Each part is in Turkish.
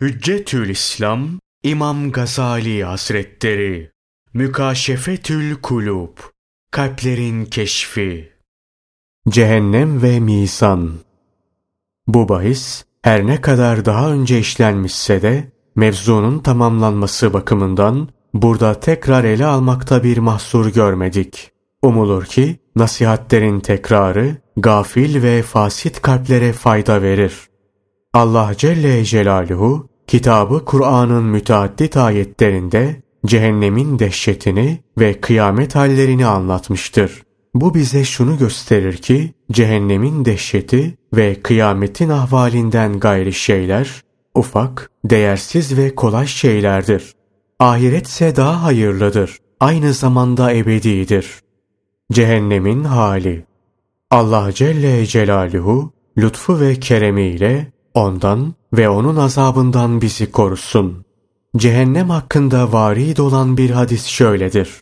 Hüccetül İslam İmam Gazali Hazretleri Mükaşefetül Kulub Kalplerin Keşfi Cehennem ve Mizan Bu bahis her ne kadar daha önce işlenmişse de mevzunun tamamlanması bakımından burada tekrar ele almakta bir mahsur görmedik. Umulur ki nasihatlerin tekrarı gafil ve fasit kalplere fayda verir. Allah Celle Celaluhu kitabı Kur'an'ın müteaddit ayetlerinde cehennemin dehşetini ve kıyamet hallerini anlatmıştır. Bu bize şunu gösterir ki cehennemin dehşeti ve kıyametin ahvalinden gayri şeyler ufak, değersiz ve kolay şeylerdir. Ahiretse daha hayırlıdır. Aynı zamanda ebedidir. Cehennemin hali Allah Celle Celaluhu lütfu ve keremiyle ondan ve onun azabından bizi korusun. Cehennem hakkında varid olan bir hadis şöyledir.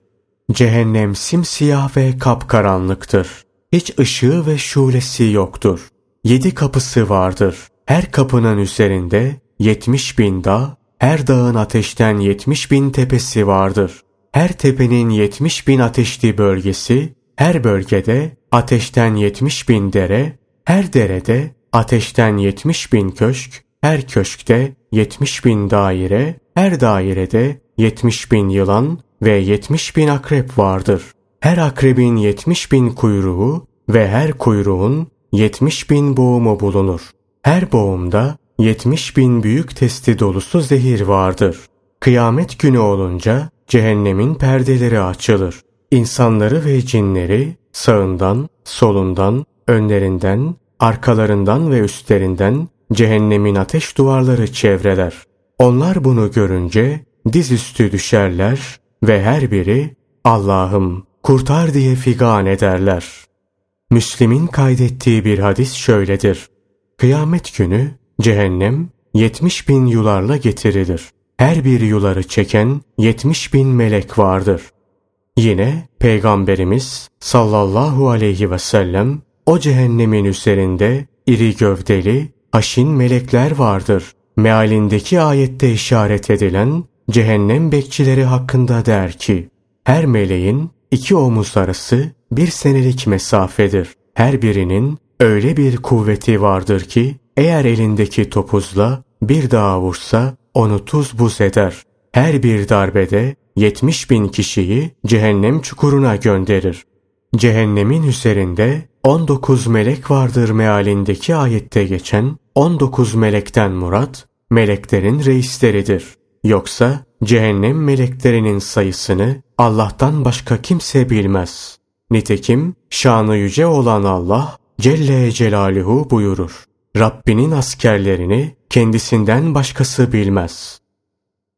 Cehennem simsiyah ve kapkaranlıktır. Hiç ışığı ve şulesi yoktur. Yedi kapısı vardır. Her kapının üzerinde yetmiş bin dağ, her dağın ateşten yetmiş bin tepesi vardır. Her tepenin yetmiş bin ateşli bölgesi, her bölgede ateşten yetmiş bin dere, her derede ateşten yetmiş bin köşk, her köşkte yetmiş bin daire, her dairede yetmiş bin yılan ve yetmiş bin akrep vardır. Her akrebin yetmiş bin kuyruğu ve her kuyruğun yetmiş bin boğumu bulunur. Her boğumda yetmiş bin büyük testi dolusu zehir vardır. Kıyamet günü olunca cehennemin perdeleri açılır. İnsanları ve cinleri sağından, solundan, önlerinden, arkalarından ve üstlerinden cehennemin ateş duvarları çevreler. Onlar bunu görünce dizüstü düşerler ve her biri Allah'ım kurtar diye figan ederler. Müslim'in kaydettiği bir hadis şöyledir. Kıyamet günü cehennem yetmiş bin yularla getirilir. Her bir yuları çeken yetmiş bin melek vardır. Yine Peygamberimiz sallallahu aleyhi ve sellem o cehennemin üzerinde iri gövdeli, haşin melekler vardır. Mealindeki ayette işaret edilen cehennem bekçileri hakkında der ki, her meleğin iki omuz arası bir senelik mesafedir. Her birinin öyle bir kuvveti vardır ki, eğer elindeki topuzla bir daha vursa onu tuz buz eder. Her bir darbede yetmiş bin kişiyi cehennem çukuruna gönderir. Cehennemin üzerinde 19 melek vardır mealindeki ayette geçen 19 melekten murat meleklerin reisleridir. Yoksa cehennem meleklerinin sayısını Allah'tan başka kimse bilmez. Nitekim şanı yüce olan Allah Celle Celaluhu buyurur. Rabbinin askerlerini kendisinden başkası bilmez.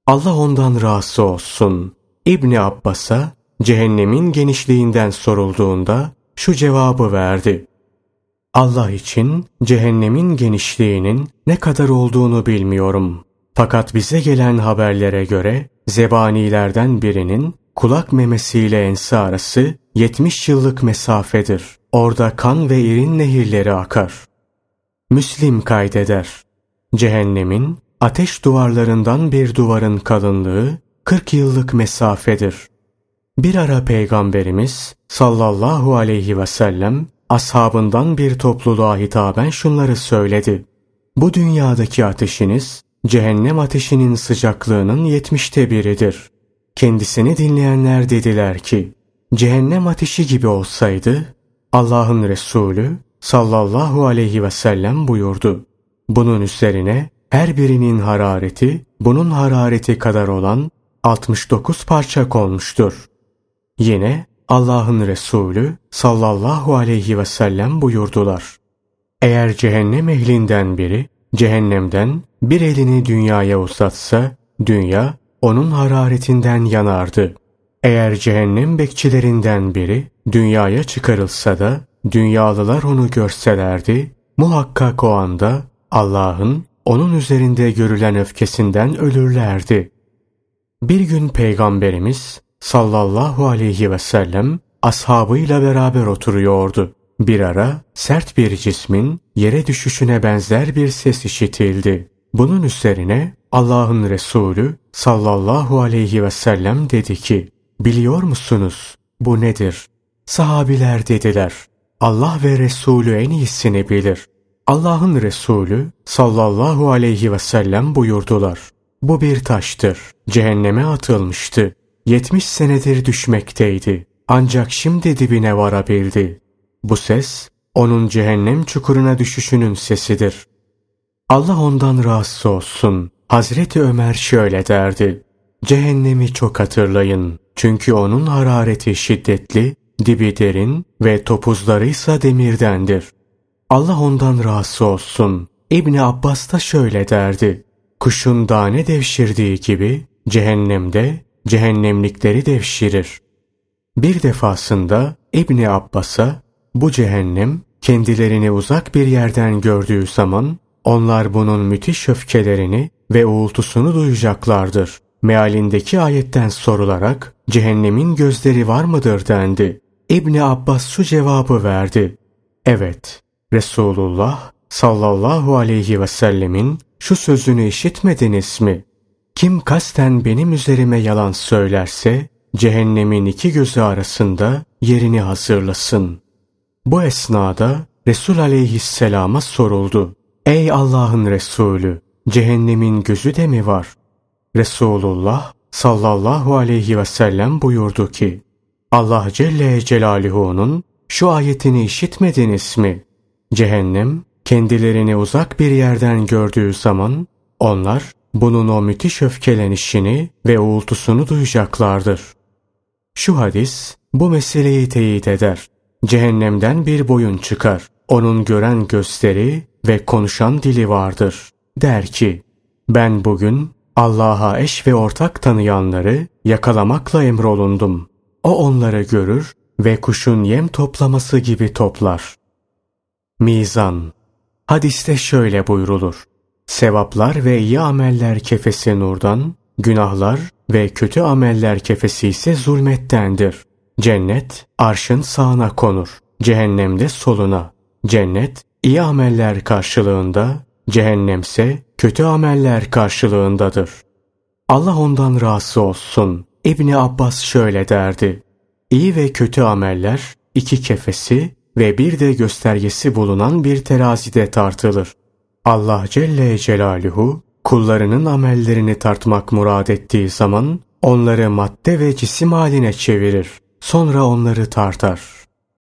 Allah ondan razı olsun. İbni Abbas'a cehennemin genişliğinden sorulduğunda şu cevabı verdi. Allah için cehennemin genişliğinin ne kadar olduğunu bilmiyorum. Fakat bize gelen haberlere göre zebanilerden birinin kulak memesiyle ense arası 70 yıllık mesafedir. Orada kan ve irin nehirleri akar. Müslim kaydeder. Cehennemin ateş duvarlarından bir duvarın kalınlığı 40 yıllık mesafedir. Bir ara Peygamberimiz sallallahu aleyhi ve sellem ashabından bir topluluğa hitaben şunları söyledi. Bu dünyadaki ateşiniz cehennem ateşinin sıcaklığının yetmişte biridir. Kendisini dinleyenler dediler ki cehennem ateşi gibi olsaydı Allah'ın Resulü sallallahu aleyhi ve sellem buyurdu. Bunun üzerine her birinin harareti bunun harareti kadar olan 69 parça konmuştur. Yine Allah'ın Resulü sallallahu aleyhi ve sellem buyurdular. Eğer cehennem ehlinden biri cehennemden bir elini dünyaya uzatsa dünya onun hararetinden yanardı. Eğer cehennem bekçilerinden biri dünyaya çıkarılsa da dünyalılar onu görselerdi muhakkak o anda Allah'ın onun üzerinde görülen öfkesinden ölürlerdi. Bir gün Peygamberimiz sallallahu aleyhi ve sellem ashabıyla beraber oturuyordu. Bir ara sert bir cismin yere düşüşüne benzer bir ses işitildi. Bunun üzerine Allah'ın Resulü sallallahu aleyhi ve sellem dedi ki, biliyor musunuz bu nedir? Sahabiler dediler, Allah ve Resulü en iyisini bilir. Allah'ın Resulü sallallahu aleyhi ve sellem buyurdular. Bu bir taştır. Cehenneme atılmıştı. Yetmiş senedir düşmekteydi. Ancak şimdi dibine varabildi. Bu ses, onun cehennem çukuruna düşüşünün sesidir. Allah ondan rahatsız olsun. Hazreti Ömer şöyle derdi. Cehennemi çok hatırlayın. Çünkü onun harareti şiddetli, dibi derin ve topuzları ise demirdendir. Allah ondan rahatsız olsun. İbni Abbas da şöyle derdi. Kuşun tane devşirdiği gibi cehennemde cehennemlikleri devşirir. Bir defasında İbni Abbas'a bu cehennem kendilerini uzak bir yerden gördüğü zaman onlar bunun müthiş öfkelerini ve uğultusunu duyacaklardır. Mealindeki ayetten sorularak cehennemin gözleri var mıdır dendi. İbni Abbas şu cevabı verdi. Evet, Resulullah sallallahu aleyhi ve sellemin şu sözünü işitmediniz mi? Kim kasten benim üzerime yalan söylerse cehennemin iki gözü arasında yerini hazırlasın. Bu esnada Resul aleyhisselama soruldu. Ey Allah'ın Resulü! Cehennemin gözü de mi var? Resulullah sallallahu aleyhi ve sellem buyurdu ki, Allah Celle Celaluhu'nun şu ayetini işitmediniz mi? Cehennem kendilerini uzak bir yerden gördüğü zaman onlar bunun o müthiş öfkelenişini ve uğultusunu duyacaklardır. Şu hadis bu meseleyi teyit eder. Cehennemden bir boyun çıkar. Onun gören gösteri ve konuşan dili vardır. Der ki, ben bugün Allah'a eş ve ortak tanıyanları yakalamakla emrolundum. O onları görür ve kuşun yem toplaması gibi toplar. Mizan Hadiste şöyle buyrulur. Sevaplar ve iyi ameller kefesi nurdan, günahlar ve kötü ameller kefesi ise zulmettendir. Cennet arşın sağına konur, cehennemde soluna. Cennet iyi ameller karşılığında, cehennemse kötü ameller karşılığındadır. Allah ondan razı olsun. İbni Abbas şöyle derdi. İyi ve kötü ameller iki kefesi ve bir de göstergesi bulunan bir terazide tartılır. Allah Celle Celaluhu kullarının amellerini tartmak murad ettiği zaman onları madde ve cisim haline çevirir. Sonra onları tartar.